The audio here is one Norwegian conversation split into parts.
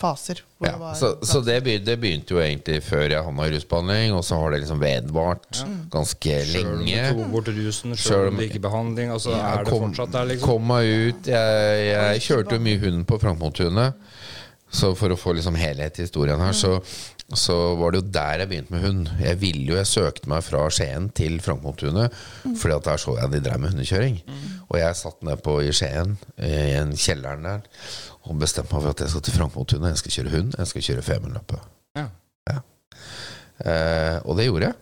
faser. Hvor Ja, det var så, så det, begynte, det begynte jo egentlig før jeg havna i rusbehandling, og så har det liksom vedvart ganske lenge Sjøl om du tok bort rusen, Selv sjøl om- det ikke behandling, altså ja, er det kom- fortsatt der, liksom? Kom meg ut. Jeg, jeg kjørte jo mye hund på Frankmotunet. Så for å få liksom helhet i historien her, så, så var det jo der jeg begynte med hund. Jeg ville jo, jeg søkte meg fra Skien til Frankmotunet, fordi at der så jeg de drev med hundekjøring. Og jeg satt ned på i Skien, eh, i en kjelleren der, og bestemte meg for at jeg skal til Frankmotunet. Jeg skal kjøre hund, jeg skal kjøre Femundløpet. Ja. Eh, og det gjorde jeg.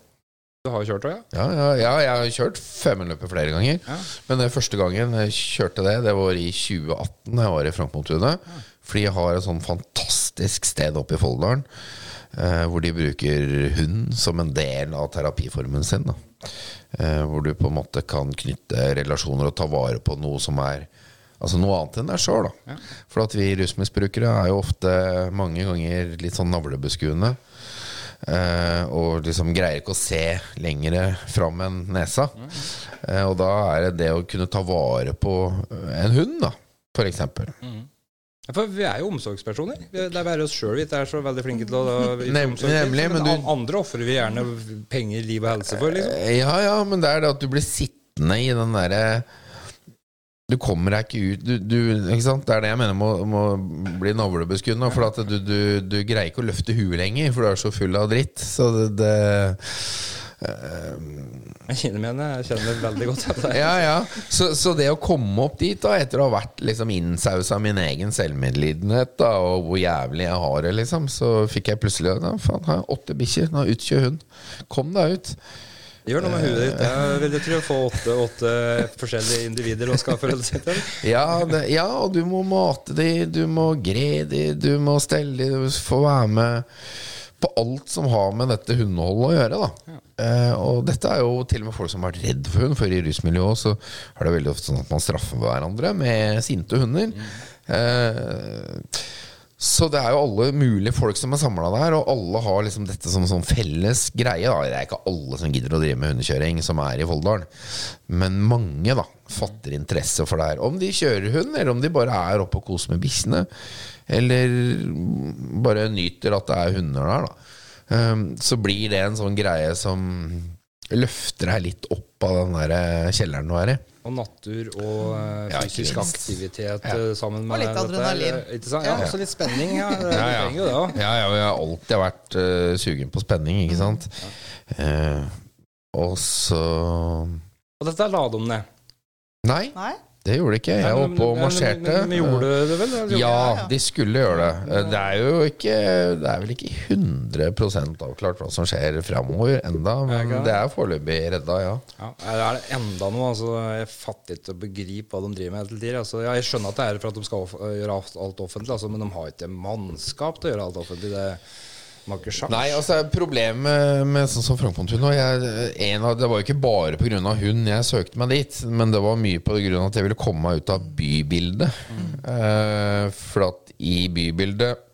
Du har jo kjørt òg, ja? Ja, ja, ja, jeg har kjørt Femundløpet flere ganger. Ja. Men den første gangen jeg kjørte det, det var i 2018, da jeg var i Frankmotunet. Fordi jeg har et sånn fantastisk sted oppe i Folldalen. Eh, hvor de bruker hund som en del av terapiformen sin. Da. Eh, hvor du på en måte kan knytte relasjoner og ta vare på noe som er Altså noe annet enn deg sjøl. Ja. For at vi rusmisbrukere er jo ofte mange ganger litt sånn navlebeskuende. Eh, og liksom greier ikke å se lengre fram enn nesa. Eh, og da er det det å kunne ta vare på en hund, da, for eksempel. For vi er jo omsorgspersoner. Det er bare oss sjøl vi ikke er så veldig flinke til å omsorg. nemlig, men men du- andre ofrer vi gjerne penger, liv og helse for, liksom. Eh, Ja, ja, men det er det at du blir sittende i den derre Du kommer deg ikke ut du, du, ikke sant? Det er det jeg mener med å- bli navlebeskuende. For at du, du, du greier ikke å løfte huet lenger, for du er så full av dritt. Så det, det Jeg kjenner meg igjen. Jeg kjenner veldig godt igjen. Ja, ja. Så, så det å komme opp dit, da etter å ha vært liksom innsausa min egen selvmedlidenhet, da, og hvor jævlig jeg har det, liksom, så fikk jeg plutselig da, faen, har jeg åtte bikkjer. Nå utkjør hun. Kom deg ut. Gjør noe med huet ditt. Jeg vil tro å få åtte, åtte forskjellige individer å skaffe forholde sitt til. Ja, ja, og du må mate de, du må gre de, du må stelle de, du får være med på alt som har med dette hundeholdet å gjøre. Da. Eh, og dette er jo til og med folk som har vært redd for hund. For i rusmiljøet så er det veldig ofte sånn at man straffer hverandre med sinte hunder. Eh, så det er jo alle mulige folk som er samla der, og alle har liksom dette som sånn felles greie. Da. Det er ikke alle som gidder å drive med hundekjøring, som er i Folldalen. Men mange da fatter interesse for det her. Om de kjører hund, eller om de bare er oppe og koser med bikkjene. Eller bare nyter at det er hunder der, da. Um, så blir det en sånn greie som løfter deg litt opp av den der kjelleren du er i. Og natur og uh, fysisk ja, aktivitet ja. sammen med Og litt adrenalin. Ja, også litt spenning. Ja, det, Ja, ja. det. Ja, ja, jeg har alltid vært uh, sugen på spenning, ikke sant. Uh, og så Og dette er de. Nei, Nei? Det gjorde de ikke. Jeg var oppe og marsjerte. Men, gjorde det vel? Ja, de skulle gjøre det. Det er jo ikke Det er vel ikke 100 avklart hva som skjer framover enda, Er men det? er foreløpig redda, ja. Ja, er det enda noe? Altså, jeg fatter ikke å begripe hva de driver med hele tida. Altså, jeg skjønner at det er for at de skal gjøre alt, alt offentlig, altså, men de har ikke mannskap til å gjøre alt offentlig. Det Nei, altså Problemet med sånn som av, Det var jo ikke bare pga. hun jeg søkte meg dit, men det var mye av at jeg ville komme meg ut av bybildet. Eh, for at i bybildet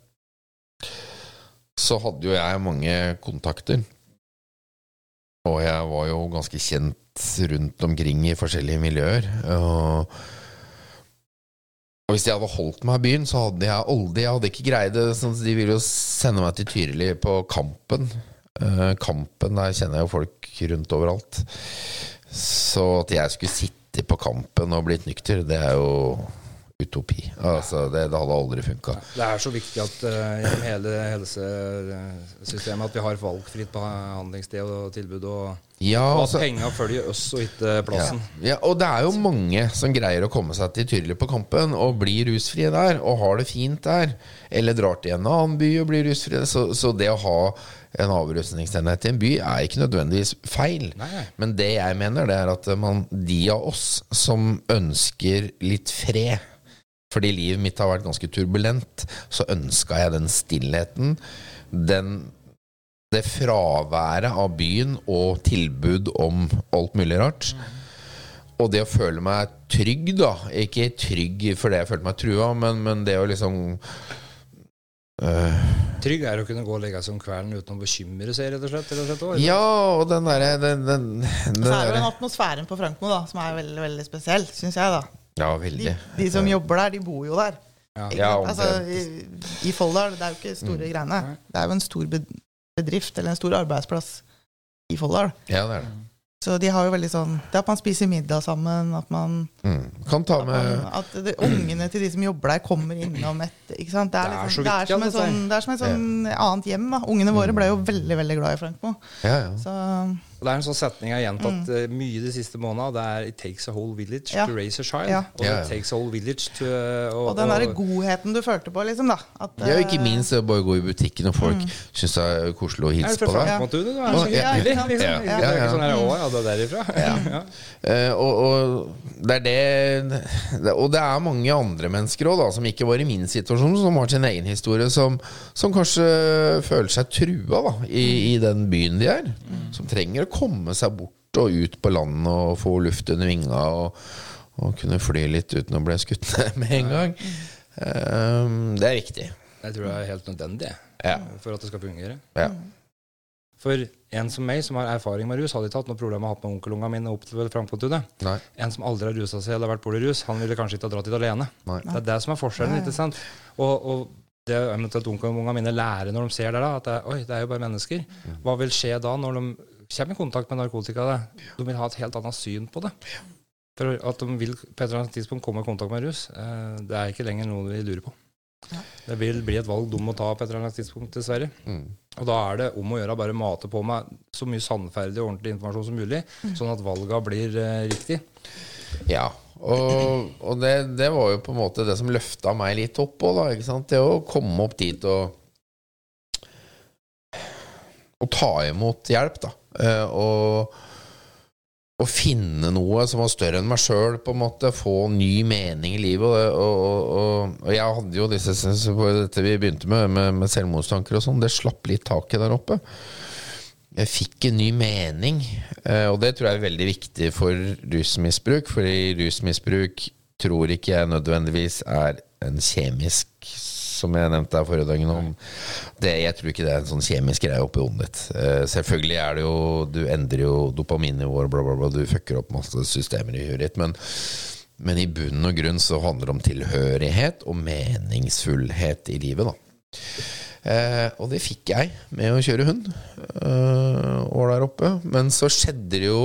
så hadde jo jeg mange kontakter. Og jeg var jo ganske kjent rundt omkring i forskjellige miljøer. Og og hvis de hadde holdt meg i byen, så hadde jeg aldri Jeg hadde ikke greid det. Sånn, de ville jo sende meg til Tyrili på Kampen. Uh, kampen, der kjenner jeg jo folk rundt overalt. Så at jeg skulle sitte på Kampen og blitt nykter, det er jo utopi. Altså, det, det hadde aldri funka. Det er så viktig at uh, gjennom hele helsesystemet at vi har valgfritt behandlingssted og tilbud, og, Ja, og at altså, penga følger oss og ikke plassen. Ja, ja, og det er jo mange som greier å komme seg til Tyrli på Kampen og blir rusfrie der, og har det fint der. Eller drar til en annen by og blir rusfrie. Så, så det å ha en avrusningsenhet i en by er ikke nødvendigvis feil. Nei, nei. Men det jeg mener, det er at man, de av oss som ønsker litt fred fordi livet mitt har vært ganske turbulent, så ønska jeg den stillheten. Den det fraværet av byen og tilbud om alt mulig rart. Og det å føle meg trygg, da. Ikke trygg fordi jeg følte meg trua, men, men det å liksom øh, Trygg er å kunne gå og legge seg om kvelden uten å bekymre seg, rett og slett. Rett og slett også, Ja, og den derre den, den, den Så er det den atmosfæren på Frankmo da, som er veldig veldig spesiell, syns jeg. da Ja, veldig. de som jobber der, de bor jo der. Ja. Ja, altså, i, I Folldal, det er jo ikke store Mm. greiene. Det er jo en stor bedrift, eller en stor arbeidsplass i Folldal. Ja, det er det. Så de har jo veldig sånn Det at man spiser middag sammen, at man Mm. Kan ta At, man, at det, ungene til de som jobber der, kommer innom et ikke sant? Det, er Det er liksom, så det, er som et altså. sånn, det er som et sånn annet hjem. Da. Ungene våre ble jo veldig veldig glad i Frankmo. Ja, ja. Så Og Det er en sånn setning jeg har gjentatt mm. mye de siste månedene. Det er 'It takes a whole village Ja. to raise a child'. Ja. Og Ja, ja. it takes a whole village to og, Og den derre godheten du følte på, liksom, da. At, Ja, ikke eh, minst det å bare gå i butikken, og folk syns det er koselig å hilse på deg. Du? Du er så ja, hyggelig, liksom. ja, Det ja, er sånn her, å, ja, det er derifra. Ja. Eh, og, og det er det det- Og det er mange andre mennesker òg, som ikke var i min situasjon, som har sin egen historie, som, som kanskje føler seg trua da, i, i den byen de er. Som trenger å komme seg bort og ut på landet og få luft under vinga og, og kunne fly litt uten å bli skutt ned med en gang. Um, det er viktig. Jeg tror det er helt nødvendig Ja. for at det skal fungere. Ja. For en som meg, som har erfaring med rus, hadde ikke hatt noe problem med å ha med onkelungene mine opp til Frankfurttunet. En som aldri har rusa seg eller vært borti rus, han ville kanskje ikke ha dratt dit alene. Nei. Det er det som er forskjellen. Ikke sant? Og, og det eventuelt onkelungene mine lærer når de ser det, da, at det, oi, det er jo bare mennesker. Hva vil skje da når de kommer i kontakt med narkotika? det. De vil ha et helt annet syn på det. For at de vil på et eller annet tidspunkt komme i kontakt med rus, eh, det er ikke lenger noe vi lurer på. Ja. Det vil bli et valg de må ta på et eller annet tidspunkt, dessverre. Mm. Og da er det om å gjøre bare mate på med så mye sannferdig og ordentlig informasjon som mulig, sånn at valga blir eh, riktig. Ja, og, og det, det var jo på en måte det som løfta meg litt opp òg, da. Ikke sant? Det å komme opp dit og Å ta imot hjelp, da. Eh, og, og finne noe som var større enn meg sjøl, på en måte. Få ny mening i livet. Og, og, og, og, jeg hadde jo disse dette vi begynte med, med, med selvmordstanker og sånn, det slapp litt taket der oppe. Jeg fikk en ny mening, eh, og det tror jeg er veldig viktig for rusmisbruk. Fordi rusmisbruk tror ikke jeg nødvendigvis er en kjemisk, som jeg nevnte her forrige dagen jeg tror ikke det er en sånn kjemisk greie oppi hodet ditt. Uh, selvfølgelig er det jo Du endrer jo dopaminnivåer, bla, bla, bla. Du fucker opp masse systemer i huet ditt. Men, men i bunn og grunn så handler det om tilhørighet og meningsfullhet i livet, da. Eh, og det fikk jeg med å kjøre hund eh, år der oppe. Men så skjedde det jo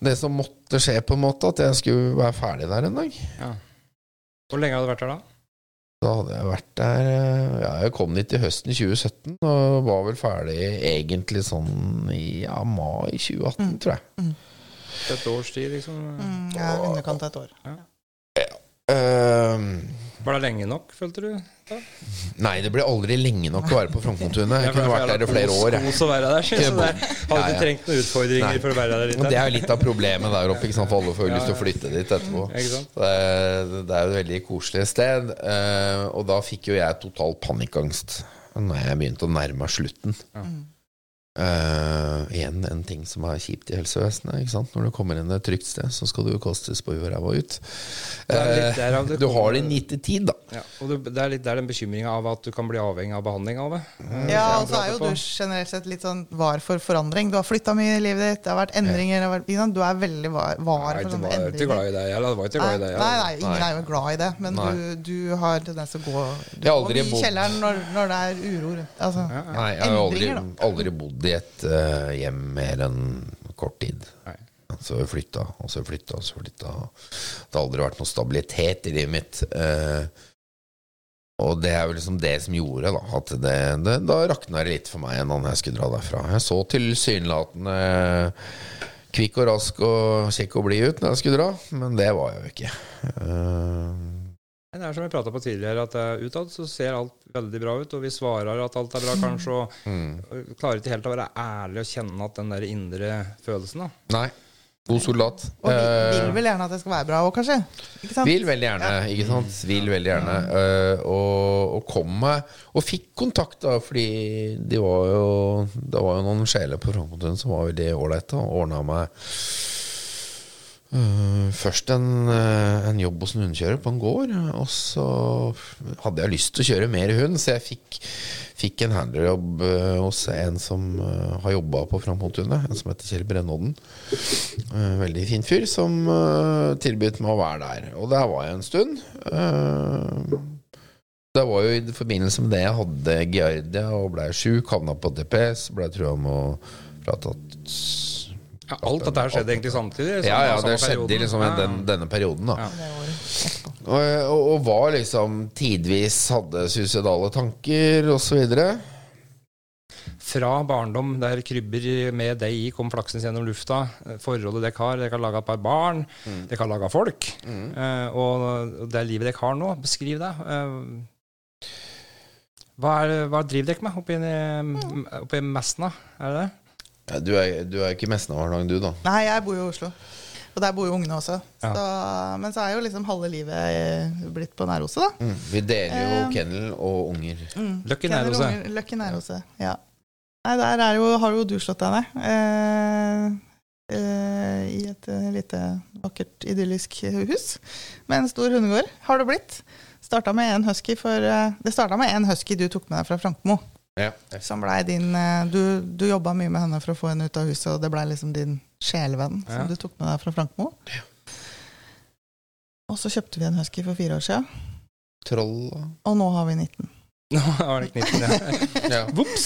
det som måtte skje, på en måte, at jeg skulle være ferdig der en dag. Ja. Hvor lenge har du vært der da? Da hadde jeg vært der eh, Ja, jeg kom dit i høsten 2017 og var vel ferdig egentlig sånn i ja, mai 2018, tror jeg. Et års tid, liksom? mm, i underkant av et år. Eh, Var det lenge nok, følte du? Da? nei, det ble aldri lenge nok å være på Frankfurttunet. Jeg kunne vært der i flere år. Kos å være der, hadde ikke trengt noen utfordringer Nei. for å være der litt. Det er jo litt av problemet der oppe, for alle får jo lyst til å flytte dit etterpå. Det det er jo et veldig koselig sted. eh, og da fikk jo jeg total panikkangst når jeg begynte å nærme meg slutten. Eh, igjen en ting som er kjipt i helsevesenet. Ikke sant? Når du kommer inn et trygt sted, så skal du kostes kastes på huet og ræva ut. Eh, det du har din 90-tid, da. Ja, og det, det er litt der den bekymringa av at du kan bli avhengig av behandling av det. Uh, Ja, og så er jo på. du generelt sett litt sånn var for forandring. Du har flytta mye i livet ditt, det har vært endringer. Har vært. Du er veldig var, var Nei, for sånne var ikke endringer. glad i det. Jeg var ikke glad i det. Nei, jeg. nei, nei, ingen Nei. er jo glad i det, men du, du har tendens til å gå Du går aldri i kjelleren når, når det er uro rundt. Altså, Ja, ja. Nei, jeg har aldri, aldri bodd i et uh, hjem mer enn kort tid. Nei. Så har vi flytta, og så har vi flytta, og så flytta. Det har aldri vært noe stabilitet i livet mitt. Uh, og det er jo liksom det som gjorde da, at det, det, da rakna det litt for meg når jeg skulle dra derfra. Jeg så tilsynelatende kvikk og rask og kjekk og bli ut når jeg skulle dra, men det var jeg jo ikke. Eh, Det er som vi prata på tidligere, at uh, utad så ser alt veldig bra ut, og vi svarer at alt er bra, kanskje, og mm. og klarer ikke helt å være ærlig og kjenne at den der indre følelsen, da. Nei. God soldat. og vi Eh, vil vel gjerne at det skal være bra òg, kanskje? Ikke sant? Vil veldig gjerne, ikke sant? Vil veldig gjerne. Uh, og, og kom meg Og fikk kontakt, da, fordi de var jo Det var jo noen sjeler på Frankfurttunet som var veldig ålreite, og ordna meg eh, først en, uh, en jobb hos en hundekjører på en gård, og så hadde jeg lyst til å kjøre mer hund, så jeg fikk, fikk en handlerjobb uh, hos en som eh, har jobba på Fram en som heter Kjell Brennodden. Veldig fin fyr, som uh, tilbød meg å være der. Og der var jeg en stund. Det var jo i forbindelse med det jeg hadde giardia og ble sjuk, havna på DPS, ble trua med å fratatt Ja, alt dette her skjedde egentlig samtidig? samme- Ja, ja, det skjedde i liksom i den, denne perioden, da. Ja. Det året etterpå. Og, og, og var liksom tidvis hadde suicidale tanker osv. Fra barndom der krybber med deg i kom flaksens gjennom lufta, forholdet dere har, dere har laga et par barn, Mm. dere har laga folk, eh, og det livet dere har nå, beskriv det. Eh, hva, er, hva driver dere med oppi, oppi Mesna? Er det det? Ja, du, er, du er ikke mest av dag, du, da. Nei, jeg bor jo i Oslo. Og der bor jo ungene også. Ja. Så, men så er jo liksom halve livet eh, blitt på Nærose, da. Mm. Vi deler jo Eh. kennel og unger. Mm. Løkken Kjenner Nærose. unger- Løkk i Nærose, ja. Nei, der er jo, har jo du slått deg ned. Eh, eh, I et eh, lite, vakkert, idyllisk hus med en stor hundegård, har det blitt. Starta med en husky for Det starta med en husky du tok med deg fra Frankmo. Ja. Som blei din eh, Du, du jobba mye med henne for å få henne ut av huset, og det blei liksom din sjelevenn Ja. som du tok med deg fra Frankmo. Og så kjøpte vi en husky for fire år siden, Troll og nå har vi 19. Nå har det knitten, ja. ja. Vops!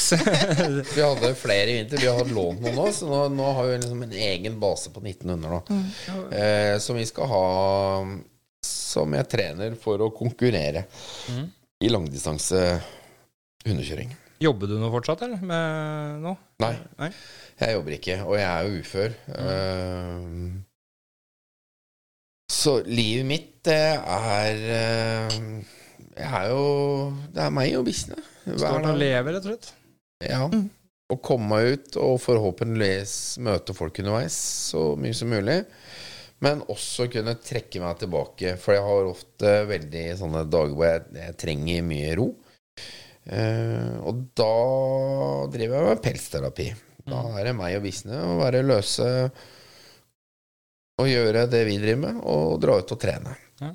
Vi hadde flere i vinter. Vi har lånt noen nå, så nå, nå har vi liksom en egen base på 1900 nå. Mm. Eh, som vi skal ha Som jeg trener for å konkurrere Mm. i langdistanse hundekjøring. Jobber du nå fortsatt, eller? Med nå? Nei, Nei? jeg jobber ikke, og jeg er jo ufør. Eh, så livet mitt, det er uh, Jeg er jo Det er meg og bikkjene. Står og lever, rett og slett? Ja. Mm. Å komme meg ut og forhåpentligvis møte folk underveis så mye som mulig. Men også kunne trekke meg tilbake, for jeg har ofte veldig sånne dager hvor jeg, jeg trenger mye ro. Eh, og da driver jeg med pelsterapi. Da Mm. er det meg og bikkjene å være løse og gjøre det vi driver med, og dra ut og trene. Ja.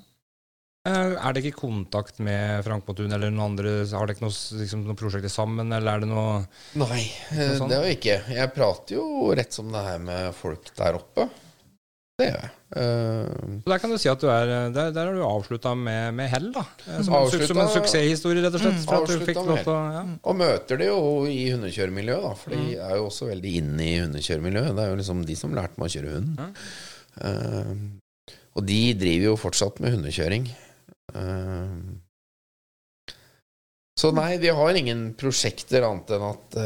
Er det ikke kontakt med Frank Montun eller noen andre? Har dere noe, liksom, noe prosjekter sammen, eller er det noe Nei, eh, sånn? det har vi ikke. Jeg prater jo rett som det er med folk der oppe. Det gjør jeg. Uh, Så Der kan du si at du er Der, der har du avslutta med, med hell, da. Eh, Som, Avslutta- som en suksesshistorie, rett og slett. Mm. For at du Avslutta med lov til å ja. Og møter det jo i hundekjøremiljøet, da. For de Mm. er jo også veldig inne i hundekjøremiljøet. Det er jo liksom de som lærte meg å kjøre hund. Mm. Uh, og de driver jo fortsatt med hundekjøring. Uh, så nei, vi har ingen prosjekter annet enn at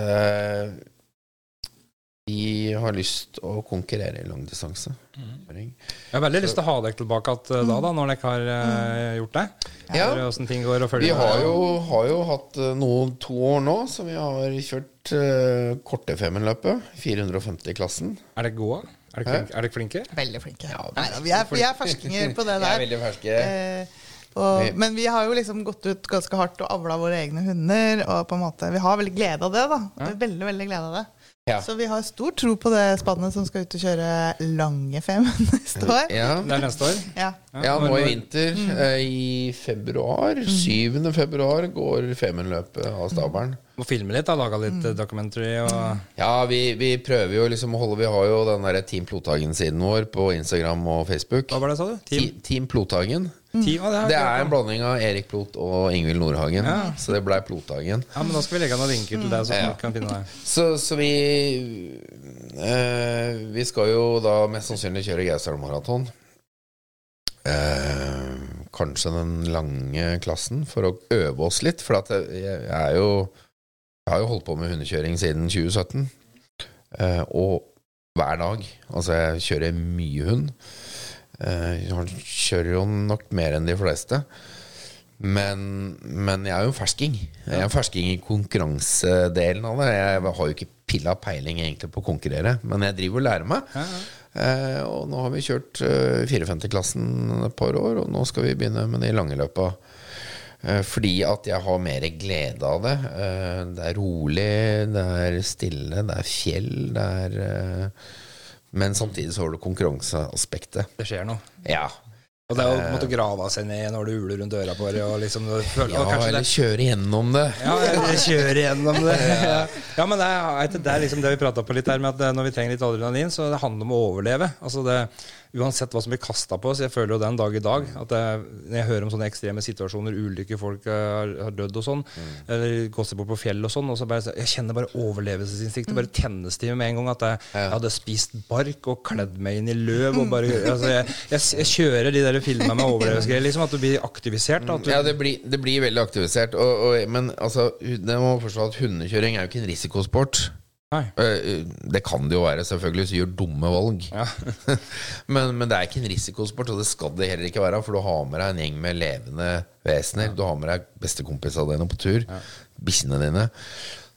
vi har lyst å konkurrere i langdistanse. Jeg har veldig lyst til å ha dere tilbake at, eh, da, da, når dere har eh, gjort det. Ja. Ting går og følger Vi har jo, har jo hatt eh, noen to år nå som vi har kjørt uh, korte Femundløpet. 450-klassen. Er dere gode? Er dere flinke? Er dere flinke? Veldig flinke. Ja, Nei, vi, er, vi er ferskinger på det Vi er der. veldig ferske. Eh, og, men vi har jo liksom gått ut ganske hardt og avla våre egne hunder. Og på en måte, Vi har veldig glede av det. da Ja. Veldig, veldig glede av det Ja. Så vi har stor tro på det spannet som skal ut og kjøre lange fem neste år. Ja. Det er neste år? Ja. ja, nå i vinter, Mm. i februar, 7. februar, går Femundløpet av stabelen. Må filme litt, da. Laga litt mm. documentary og Ja, vi, vi prøver jo liksom å holde Vi har jo den der Team Plothagen-siden vår på Instagram og Facebook. Hva var det, sa du? Ti- Team? Team Plothagen. Team ja, det, Det er en blanding av Erik Plot og Ingvild Nordhagen. Ja. Så det blei Plothagen. Ja, men Da skal vi legge noen linker til deg, så Ja. kan finne deg. Så, så vi øh, Vi skal jo da mest sannsynlig kjøre Gausdal Maraton. Eh, kanskje den lange klassen, for å øve oss litt. For at jeg, jeg er jo Jeg har jo holdt på med hundekjøring siden 2017. Eh, og hver dag. Altså, jeg kjører mye hund. Eh, jeg kjører jo nok mer enn de fleste. Men, men jeg er jo en fersking. Jeg er en fersking i konkurransedelen av det. Jeg har jo ikke pilla peiling egentlig på å konkurrere, men jeg driver og lærer meg. Ja, ja. Eh, og nå har vi kjørt eh, 54-klassen et par år, og nå skal vi begynne med de lange løpa. Eh, fordi at jeg har mer glede av det. Eh, det er rolig, det er stille, det er fjell, det er eh, Men samtidig så har du konkurranseaspektet. Det skjer noe. Ja. Og det er jo på en måte grava seg ned når du uler rundt øra på det, og liksom du føler, Ja, eller det, kjøre gjennom det. ja, eller kjøre gjennom det. Ja, ja men det er, det er liksom det vi prata på litt her, med at eh, når vi trenger litt adrenalin, så det handler om å overleve. Altså det, uansett hva som blir kasta på oss. Jeg føler jo den dag i dag at jeg, når jeg hører om sånne ekstreme situasjoner, ulykker, folk eh, har, har dødd og sånn, eller gått seg bort på fjell og sånn, og så bare, jeg kjenner bare overlevelsesinstinktet bare tennes det med en gang. At jeg, jeg hadde spist bark og kledd meg inn i løv og bare altså jeg, jeg, jeg kjører de der filmene med overlevelsesgreier, liksom. At du blir aktivisert. Du, Ja, det blir, det blir veldig aktivisert. Og, og, men altså, det må forstå at hundekjøring er jo ikke en risikosport. Nei. Eh, Det kan det jo være, selvfølgelig, hvis du gjør dumme valg. Ja. men, men det er ikke en risikosport, og det skal det heller ikke være. For du har med deg en gjeng med levende vesener. Du har med deg bestekompisene dine på tur. Bikkjene dine.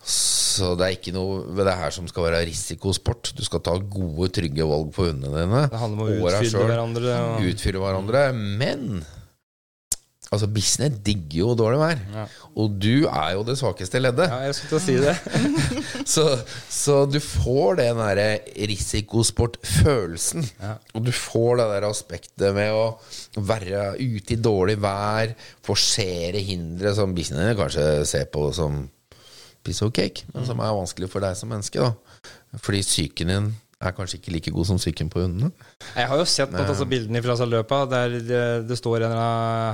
Så det er ikke noe ved det her som skal være risikosport. Du skal ta gode, trygge valg på hundene dine. Det handler om å utfylle selv. hverandre. Og, Utfylle hverandre. Men altså, bissene digger jo dårlig vær. Ja. Og du er jo det svakeste leddet. ja, jeg skulle til å si det. Så, så du får den derre risikosportfølelsen. Ja. Og du får det der aspektet med å være ute i dårlig vær, forsere hindre som bissene dine kanskje ser på som piece of cake, men som er vanskelig for deg som menneske. da Fordi psyken din er kanskje ikke like god som psyken på hundene. Jeg har jo sett på altså, bildene fra løpa der det, det står en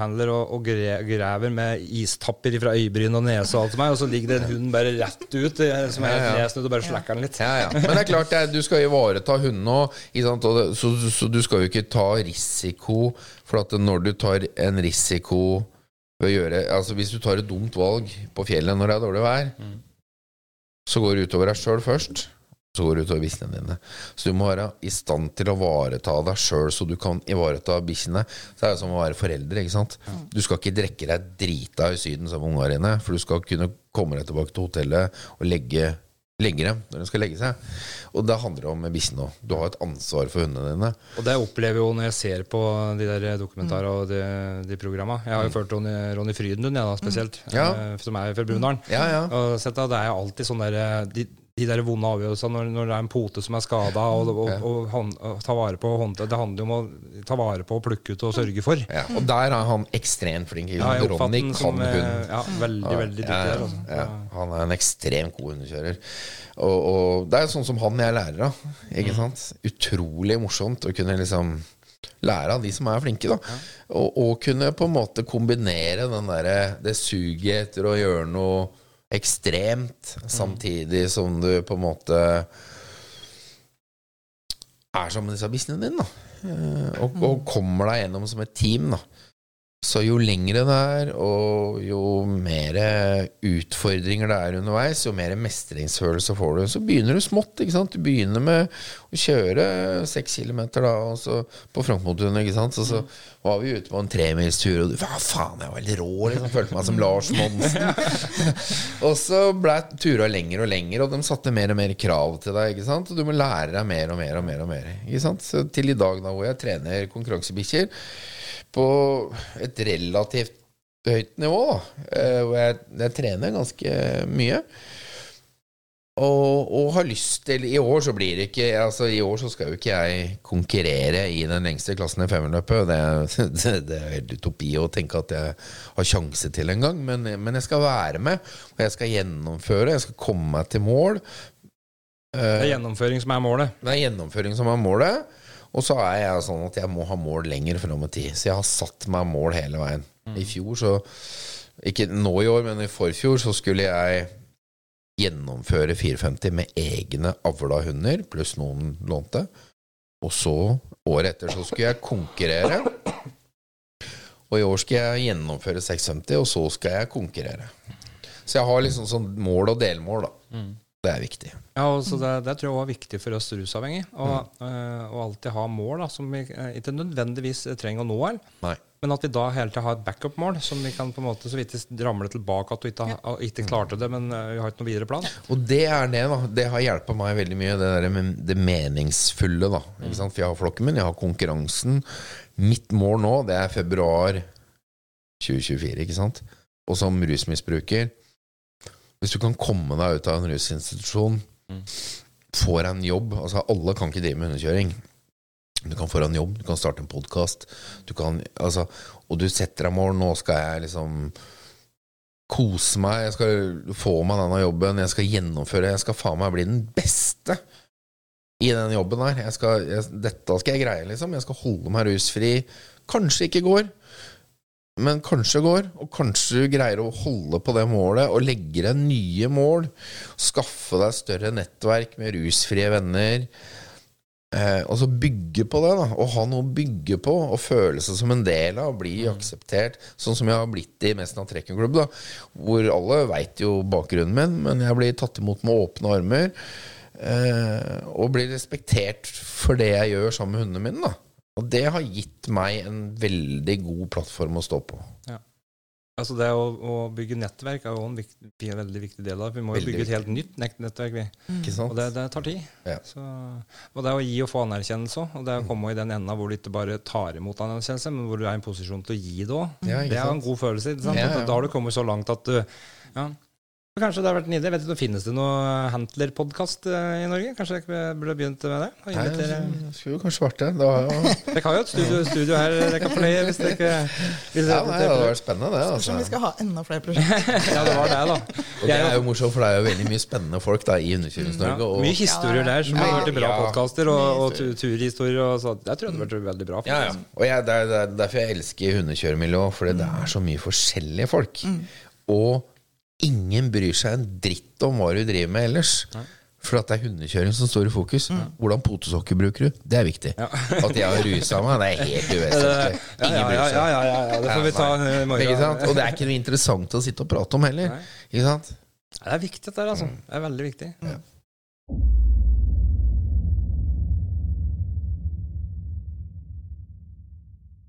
handler og, og gre, graver med istapper fra øyebryn og nese og alt som er, og så ligger det en hund bare rett ut eh, som er Ja, helt ja. nedsnudd og bare slakker den litt. Ja, ja. Men det er klart, du skal ivareta hundene òg. Så, så, så du skal jo ikke ta risiko. For at når du tar en risiko gjøre Altså Hvis du tar et dumt valg på fjellet når det er dårlig vær, Mm. så går det utover deg sjøl først. Så går det utover bikkjene dine. Så du må være i stand til å ivareta deg sjøl, så du kan ivareta bikkjene. Så er det som å være foreldre. ikke sant? Du skal ikke drikke deg drita i Syden sammen med ungene dine, for du skal kunne komme deg tilbake til hotellet og legge, legge dem når de skal legge seg. Og det handler om bikkjene òg. Du har et ansvar for hundene dine. Og det opplever jeg jo når jeg ser på de der dokumentarene og de, de programma. Jeg har jo ført Ronny, Ronny Frydenlund, jeg da, spesielt, Ja. eh, som er fra Brumunddal. Ja, ja. Og sett da, det er jo alltid sånn der eh, de, de der vonde avgjørelsene når, når det er en pote som er skada, og, og, Ja. og, hånd, og ta vare på håndte. Det handler jo om å ta vare på, plukke ut og sørge for. ja. Og der er han ekstremt flink. Ja, Ronny kan som eh, hund. ja, veldig, veldig dyktig Altså. Han er en ekstremt god hundekjører. Og, det er sånn som han jeg lærer av. Ikke sant? Utrolig morsomt å kunne liksom lære av de som er flinke. da og, og kunne på en måte kombinere den der, det suget etter å gjøre noe ekstremt, samtidig som du på en måte er sammen med disse businessene dine. da Eh, og, og kommer deg gjennom som et team. da så jo lengre det er, og jo mer utfordringer det er underveis, jo mer mestringsfølelse får du. Så begynner du smått. ikke sant? Du begynner med å kjøre seks kilometer da, og så på frontmotoren. ikke sant? Så, så var vi ute på en tremilstur, og du Hva faen, jeg var helt rå. liksom, Følte meg som Lars Monsen. og så ble tura lenger og lenger, og de satte mer og mer krav til deg. ikke sant? Og du må lære deg mer og mer og mer. og mer, ikke sant? Så til i dag da, hvor jeg trener konkurransebikkjer på et relativt høyt nivå, da, eh, hvor jeg, jeg trener ganske mye. Og, og har lyst til I år så blir det ikke Altså I år så skal jo ikke jeg konkurrere i den lengste klassen i femmerløpet. Det, det, det er helt utopi å tenke at jeg har sjanse til en gang. Men, men jeg skal være med, og jeg skal gjennomføre. Jeg skal komme meg til mål. Det er gjennomføring som er målet. Det er gjennomføring som er målet. Og så er jeg sånn at jeg må ha mål lenger fram i tid. Så jeg har satt meg mål hele veien. I fjor så Ikke nå i år, men i forfjor så skulle jeg gjennomføre 450 med egne avla hunder, pluss noen lånte. Og så, året etter, så skulle jeg konkurrere. Og i år skal jeg gjennomføre 650, og så skal jeg konkurrere. Så jeg har liksom sånn mål og delmål, da. Det er viktig. Ja, altså det, det tror jeg også er viktig for oss rusavhengige. Å mm. å alltid ha mål da, som vi eh, ikke nødvendigvis trenger å nå, Nei. men at vi da hele tida har et backup-mål som vi kan på en måte så vidt vi ramler tilbake at du ikke, har- ikke klarte det, men eh, vi har ikke noe videre plan. Og det er det, da. Det har hjulpet meg veldig mye, det, der med det meningsfulle. da ikke sant? For jeg har flokken min, jeg har konkurransen. Mitt mål nå, det er februar 2024, ikke sant? Og som rusmisbruker Hvis du kan komme deg ut av en rusinstitusjon, Mm. får en jobb Altså, alle kan ikke drive med hundekjøring. Du kan få deg en jobb, du kan starte en podkast. Altså, og du setter deg mål. Nå skal jeg liksom kose meg, jeg skal få meg denne jobben, jeg skal gjennomføre, jeg skal faen meg bli den beste i den jobben her. Jeg skal, jeg, dette skal jeg greie, liksom. Jeg skal holde meg rusfri. Kanskje ikke går, men kanskje går. Og kanskje du greier å holde på det målet og legge deg nye mål. Skaffe deg større nettverk med rusfrie venner. Eh, og så bygge på det, da. Og ha noe å bygge på, og føle seg som en del av, bli mm. akseptert. Sånn som jeg har blitt i Mesna trekkerklubb, da. Hvor alle veit jo bakgrunnen min, men jeg blir tatt imot med åpne armer. Eh, og blir respektert for det jeg gjør sammen med hundene mine, da. Og det har gitt meg en veldig god plattform å stå på. Ja. Altså Det å, å, bygge nettverk er jo en, viktig, en, veldig viktig del av det. Vi må jo bygge et helt nytt nettverk. vi. Mm. Og det, det, tar tid. Ja. Så, og det å gi og få anerkjennelse òg. Og det å komme i den enda hvor du ikke bare tar imot anerkjennelse, men hvor du er i en posisjon til å gi det òg. Ja, det er en god følelse. Ja, da har du kommet så langt at du ja, Kanskje det har vært en idé. Vet du, Finnes det noe Hantler-podkast eh, i Norge? Kanskje jeg burde begynt med det? Nei, det skulle kanskje vært det. det har jo... Dere har jo et studio, studio her dere kan fornøye hvis dere ikke hvis ja, nei, Det hadde vært spennende, det. Altså. Spørs vi skal ha enda flere prosjekter. ja, det var det, da. Og det er jo morsomt, for det er jo veldig mye spennende folk da, i Underkjørings-Norge. Ja, mye historier der som har vært bra podkaster, og, og turhistorier. Og så. Jeg tror det hadde vært veldig bra. Ja, ja. Og jeg, det, er, derfor jeg elsker hundekjøremiljøet, fordi det er så mye forskjellige folk. Mm. Og ingen bryr seg en dritt om hva du driver med ellers. Nei. For at det er hundekjøring som står i fokus. Mm. Hvordan potesokker bruker du? Det er viktig. Ja. at jeg har rusa meg, det er helt uvesentlig. Ingen bryr seg. Ja, ja, ja, det får vi ta i morgen. Og det er ikke noe interessant å sitte og prate om heller. Ikke sant? Det er viktig, dette altså. Det er veldig viktig.